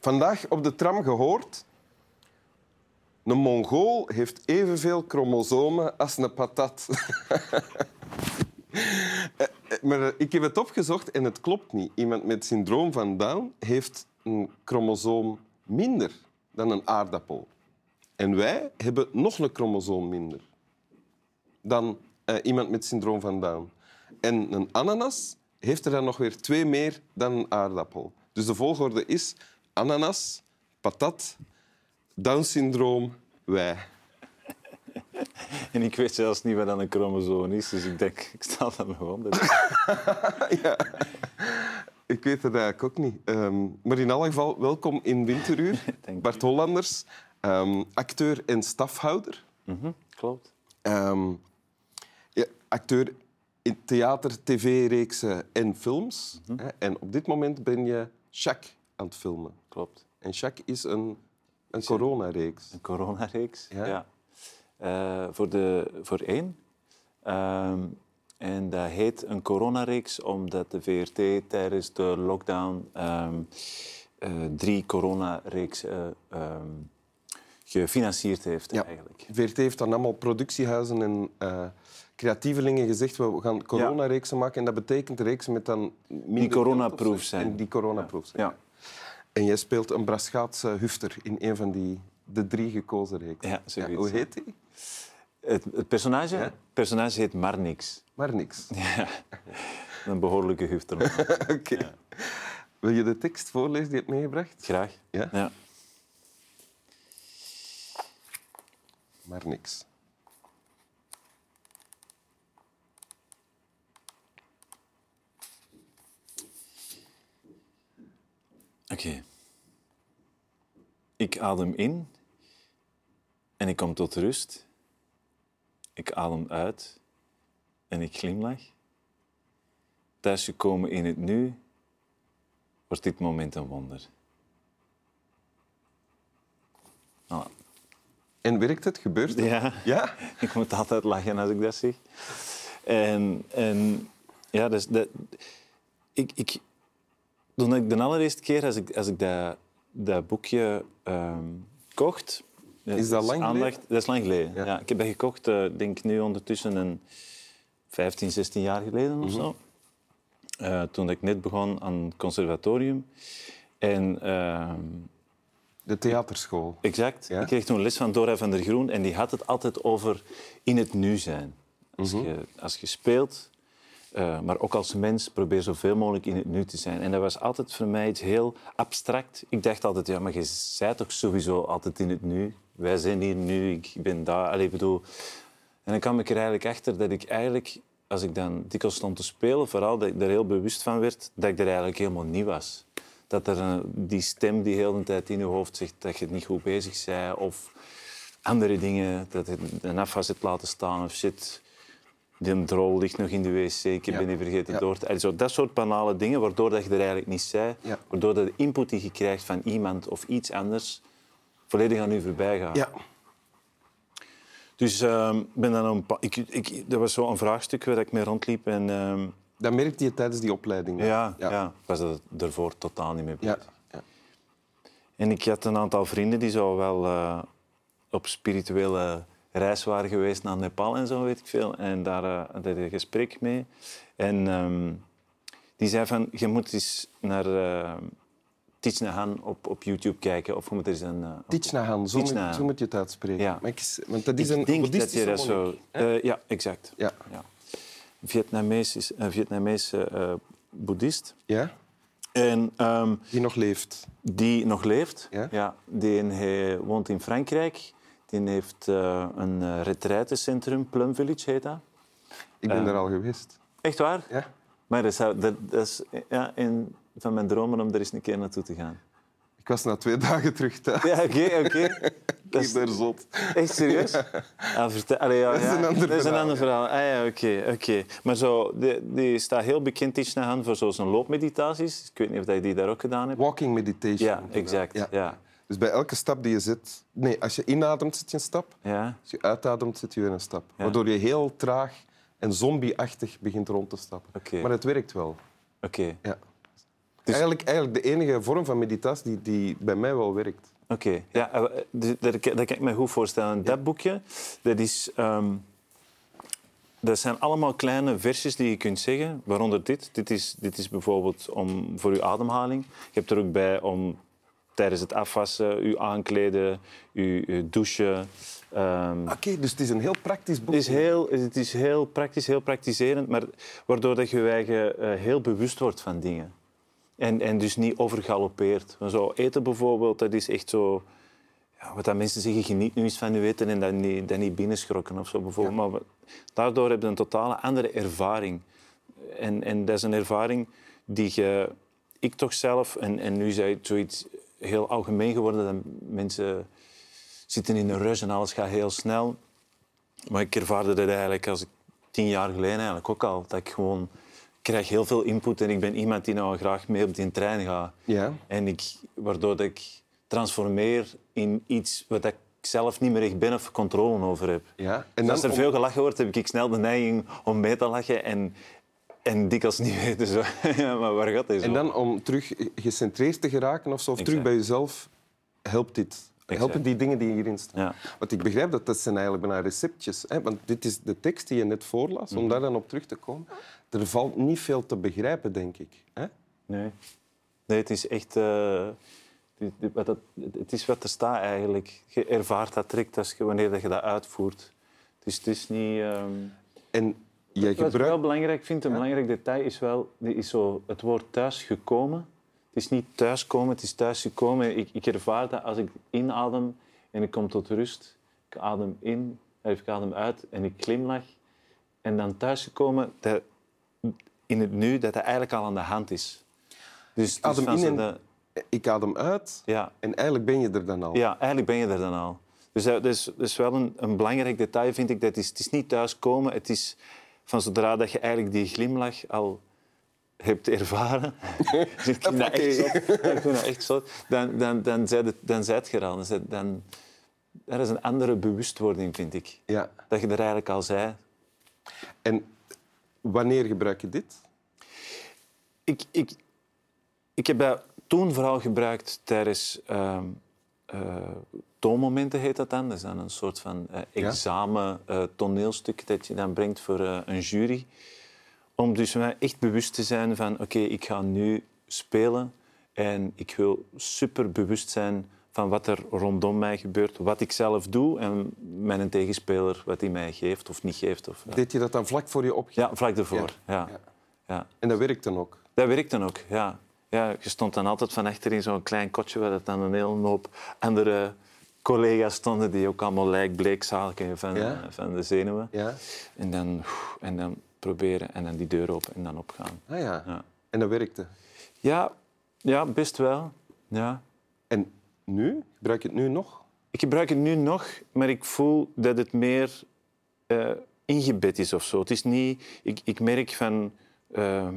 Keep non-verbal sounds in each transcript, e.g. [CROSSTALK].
Vandaag op de tram gehoord. Een Mongool heeft evenveel chromosomen als een patat. [LAUGHS] Eh, eh, maar eh, ik heb het opgezocht en het klopt niet. Iemand met syndroom van Down heeft een chromosoom minder dan een aardappel. En wij hebben nog een chromosoom minder dan iemand met syndroom van Down. En een ananas heeft er dan nog weer twee meer dan een aardappel. Dus de volgorde is ananas, patat, Down-syndroom, wij. En ik weet zelfs niet wat dan een chromosoom is, dus ik denk, [LAUGHS] ik sta daar nog onder. ja. Ik weet het eigenlijk ook niet. Ehm, maar in elk geval, welkom in Winteruur. [LAUGHS] Bart Hollanders, ehm, acteur en stafhouder. Mhm, klopt. Ehm, ja, acteur in theater, tv-reeksen en films. Mhm. En op dit moment ben je Jacques aan het filmen. Klopt. En Jacques is een, een coronareeks. Een coronareeks. Ja? Ja. Eh, voor, de, voor één. Ehm, en dat heet een coronareeks omdat de VRT tijdens de lockdown ehm, eh, drie coronareeksen ehm gefinancierd heeft Ja. eigenlijk. VRT heeft dan allemaal productiehuizen en creatievelingen gezegd we gaan coronareeksen maken. En dat betekent reeksen met dan of zo. zijn. En die coronaproof zijn. Ja. En jij speelt een Braschaatse hufter in een van die de drie gekozen reeksen. Ja, hoe heet die? Het, het personage, Ja? het personage heet Marnix. Maar niks. [LAUGHS] Ja. Een behoorlijke hufter. [LAUGHS] Oké. Wil je de tekst voorlezen die je hebt meegebracht? Graag. Ja? Ja. Maar niks. Oké. Ik adem in en ik kom tot rust. Ik adem uit en ik glimlach. Thuisgekomen in het nu wordt dit moment een wonder. Voilà. En werkt het? Gebeurt het? Ja, Ja? [LAUGHS] ik moet altijd lachen als ik dat zeg. En, en ja, dus dat, ik, ik, toen ik de allereerste keer als ik, als ik dat, dat boekje ehm, kocht... Is dat lang geleden? Dat is lang geleden, Ja. ja. Ik heb dat gekocht, eh, denk ik nu ondertussen een 15, 16 jaar geleden Mhm. of zo. Eh, toen ik net begon aan het conservatorium. En... ehm, De theaterschool. Exact. Ja? Ik kreeg toen les van Dora van der Groen en die had het altijd over in het nu zijn. Als, Mhm. je, als je speelt, eh, maar ook als mens, probeer zoveel mogelijk in het nu te zijn. En dat was altijd voor mij iets heel abstract. Ik dacht altijd, ja, maar je bent toch sowieso altijd in het nu? Wij zijn hier nu, ik ben daar. Allee, bedoel... En dan kwam ik er eigenlijk achter dat ik eigenlijk, als ik dan dikwijls stond te spelen, vooral dat ik er heel bewust van werd, dat ik er eigenlijk helemaal niet was. Dat er een, die stem die heel de tijd in je hoofd zegt dat je het niet goed bezig bent, of andere dingen, dat je een afwas hebt laten staan, of shit, die drol ligt nog in de wc, ik Ja. ben die vergeten Ja. door te... Zo, dat soort banale dingen, waardoor dat je er eigenlijk niet zei, Ja. waardoor dat de input die je krijgt van iemand of iets anders volledig aan u voorbij gaat. Ja. Dus ehm, ben dan een ik, ik, dat was zo'n vraagstuk waar ik mee rondliep. En, ehm, Dat merkte je tijdens die opleiding. ja, Ja. was er daarvoor totaal niet mee bezig. ja. En ik had een aantal vrienden die zo wel eh, op spirituele reis waren geweest naar Nepal en zo, weet ik veel. En daar eh, had ik een gesprek mee. En ehm, die zei van, je moet eens naar uh, Thich Nhat Hanh op, op YouTube kijken. Of je moet eens een... eh, Thich Nhat Hanh, zo, moet- zo je het uitspreken. Ja. Maar ik, want dat is een ik denk dat je dat zo... Eh, ja, exact. Ja. Ja. Vietnamees is een Vietnamese eh, boeddhist. Ja? En ehm, Die nog leeft. die nog leeft. Ja? die hij woont in Frankrijk. Die heeft eh, een uh, retraitecentrum, Plum Village heet dat. Ik ben Eh. daar al geweest. Echt waar? Ja? Maar dat, zou, dat, is ja, een van mijn dromen om er eens een keer naartoe te gaan. Ik was na twee dagen terug thuis. Ja, oké, oké. [LAUGHS] Dat Ik is ben zot. echt serieus? Ah, vertel, allee, ja, Dat is ja, een ander dat is een verhaal, ander verhaal. Ah, ja, oké, oké. Maar zo, die, die staat heel bekend, Thich Nhat Hanh, voor zo zijn loopmeditaties. Ik weet niet of je die daar ook gedaan hebt. Walking meditation. Ja, exact. Ja. Ja. Dus bij elke stap die je zet... Nee, als je inademt, zet je een stap. Ja. Als je uitademt, zet je weer een stap. Waardoor je heel traag en zombieachtig begint rond te stappen. Maar het werkt wel. Oké. Ja. Eigenlijk, eigenlijk de enige vorm van meditatie die, die bij mij wel werkt. Oké, ja, eh, dus dat, kan ik me goed voorstellen. Dat boekje, dat is... ehm, dat zijn allemaal kleine versjes die je kunt zeggen, waaronder dit. Dit is, dit is bijvoorbeeld om, voor uw ademhaling. Je hebt er ook bij om tijdens het afwassen, uw aankleden, uw, douchen. ehm, Oké, dus het is een heel praktisch boek. het is heel, het is heel praktisch, heel praktiserend, maar waardoor dat je je eigen eh, heel bewust wordt van dingen. En, en dus niet overgalopeerd. Zo eten bijvoorbeeld, dat is echt zo... Ja, wat dat mensen zeggen, geniet nu eens van je eten en dat niet, dat niet binnenschrokken of zo bijvoorbeeld. Maar we- daardoor heb je een totale andere ervaring. En, en dat is een ervaring die je, ik toch zelf... En, en nu het zoiets heel algemeen geworden dat mensen zitten in een rush en alles gaat heel snel. Maar ik ervaarde dat eigenlijk als ik tien jaar geleden eigenlijk ook al. Dat ik gewoon ik krijg heel veel input en ik ben iemand die nou graag mee op die trein gaat. Ja. En ik, waardoor dat ik transformeer in iets wat ik zelf niet meer echt ben of controle over heb. Ja. En als er om- veel gelachen wordt, heb ik snel de neiging om mee te lachen en, en dikwijls niet weten. Zo. [LAUGHS] Ja, maar waar gaat zo? En dan om terug gecentreerd te geraken of zo, of terug bij jezelf, helpt dit. Helpen die dingen die hierin staan. Ja. Want ik begrijp dat dat zijn eigenlijk bijna receptjes. Hè? Want dit is de tekst die je net voorlas, Mhm. om daar dan op terug te komen. Er valt niet veel te begrijpen, denk ik. Hè? Nee. Nee, het is echt... eh, het is wat er staat eigenlijk. Je ervaart dat direct als je, wanneer dat je dat uitvoert. Dus het is niet... ehm, En jij Wat ik wel belangrijk vind, een belangrijk detail is wel is zo het woord thuisgekomen. Het is niet thuiskomen, het is thuisgekomen. Ik, ik ervaar dat als ik inadem en ik kom tot rust. Ik adem in, eh, ik adem uit en ik glimlach. En dan thuisgekomen, dat in het nu, dat dat eigenlijk al aan de hand is. Dus, dus adem in en- de- Ik adem uit ja, en eigenlijk ben je er dan al. ja, eigenlijk ben je er dan al. Dus dat is, dat is wel een, een belangrijk detail, vind ik. Dat is, het is niet thuiskomen. Het is van zodra dat je eigenlijk die glimlach al hebt ervaren... [LAUGHS] Ik vind dat echt zot. Ik vind dat echt zot. Dan, dan, dan, zijt het- dan zijt je er al. Dan, er is een andere bewustwording, vind ik. Ja. Dat je er eigenlijk al zei. En wanneer gebruik je dit? Ik, ik, ik heb dat toen vooral gebruikt tijdens ehm eh, toonmomenten, heet dat dan. Dat is dan een soort van eh, examen eh, toneelstuk dat je dan brengt voor eh, een jury. Om dus mij echt bewust te zijn van oké, ik ga nu spelen en ik wil super bewust zijn van wat er rondom mij gebeurt, wat ik zelf doe en mijn tegenspeler wat hij mij geeft of niet geeft. Of. Deed je dat dan vlak voor je opgave? ja, vlak ervoor. Ja. Ja. Ja. En dat werkt dan ook? Dat werkt dan ook, ja. Ja. Je stond dan altijd van achter in zo'n klein kotje waar dat dan een hele hoop andere collega's stonden die ook allemaal lijkbleek zagen van, Ja? eh, van de zenuwen. Ja. En, dan, en dan proberen en dan die deur open en dan opgaan. Ah ja. Ja, En dat werkte. ja, ja best wel. Ja. En nu? Gebruik je het nu nog? Ik gebruik het nu nog, maar ik voel dat het meer eh, ingebed is of zo. Het is niet... Ik, ik merk van... ehm,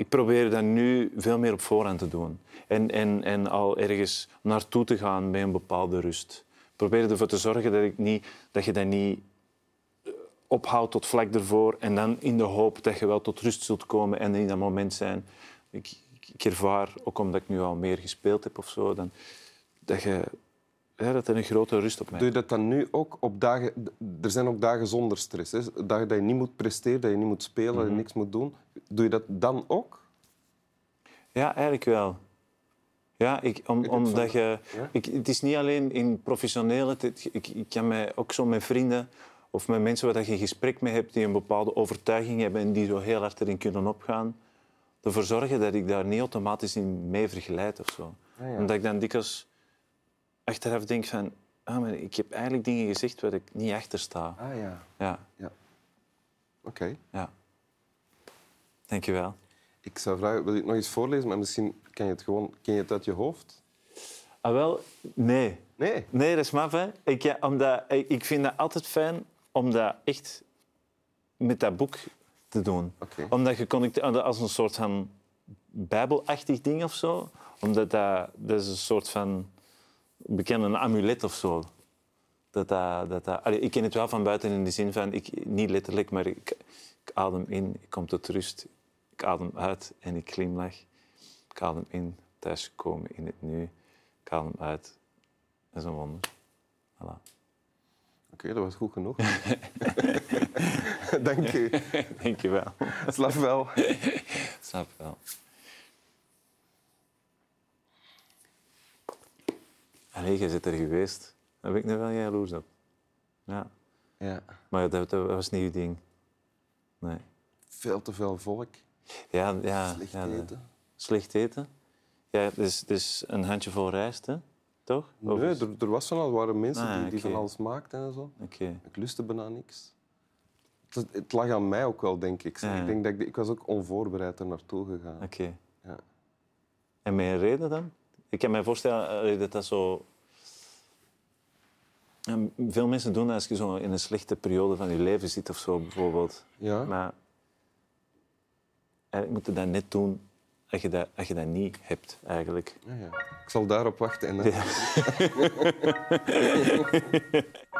ik probeer dat nu veel meer op voorhand te doen. En, en, en al ergens naartoe te gaan met een bepaalde rust. Ik probeer ervoor te zorgen dat, ik niet, dat je dat niet eh, ophoudt tot vlak ervoor en dan in de hoop dat je wel tot rust zult komen en in dat moment zijn. Ik, ik, ervaar, ook omdat ik nu al meer gespeeld heb of zo, dan, dat, je, ja, dat er een grote rust op mij Doe je dat dan nu ook op dagen... Er zijn ook dagen zonder stress. Hè? Dagen dat je niet moet presteren, dat je niet moet spelen, dat je niks moet doen. Doe je dat dan ook? Ja, eigenlijk wel. Ja, ik, om, omdat je... Ja? Ik, het is niet alleen in professionele... het- Ik, ik kan mij ook zo met vrienden of met mensen waar je een gesprek mee hebt die een bepaalde overtuiging hebben en die zo heel hard erin kunnen opgaan, ervoor zorgen dat ik daar niet automatisch in mee vergeleid of zo. Ah, ja. Omdat ik dan dikwijls achteraf denk van... Ah, maar ik heb eigenlijk dingen gezegd waar ik niet achter sta. Ah ja. Ja, ja. Oké. ja. Dank je wel. Ik zou vragen, wil je het nog eens voorlezen? Maar misschien kan je het gewoon... Ken je het uit je hoofd? Ah, wel, nee. Nee. Nee, dat is maf, hè. Ik, ja, omdat, ik, vind dat altijd fijn om dat echt met dat boek te doen. Omdat je connecteert als een soort van bijbelachtig ding of zo. Omdat dat, dat is een soort van bekend een amulet of zo. Dat dat, dat dat, Allee, ik ken het wel van buiten in de zin van, ik, niet letterlijk, maar ik, ik adem in, ik kom tot rust. Ik adem uit en ik glimlach. Ik adem in, thuiskomen in het nu. Ik adem uit. Dat is een wonder. Voilà. Oké, dat was goed genoeg. [LAUGHS] Dank u. [LAUGHS] Denk je wel. Slaap wel. [LAUGHS] Snap wel. Allee, je zit er geweest. Daar ben ik nu wel jaloers op. Ja. Ja. Maar dat, dat was niet uw ding. Nee. Veel te veel volk. Ja, ja, Slecht ja, de- eten. Slecht eten? Ja, dus, dus een handjevol rijst, hè? toch? Of Nee, er, er was van al waren mensen Ah, die, die van alles maakten en zo. Oké. Ik lustte bijna niks. Het, het lag aan mij ook wel, denk ik. Ja. Ik, denk dat ik, ik was ook onvoorbereid er naartoe gegaan. Oké. Ja. En met een reden dan? Ik kan me voorstellen eh, dat dat zo... Veel mensen doen dat als je zo in een slechte periode van je leven zit of zo, bijvoorbeeld. Ja? Maar eigenlijk moet je dat net doen als je dat, als je dat niet hebt, eigenlijk. Ja, ja. Ik zal daarop wachten. En dan- Ja. [LAUGHS] [LAUGHS]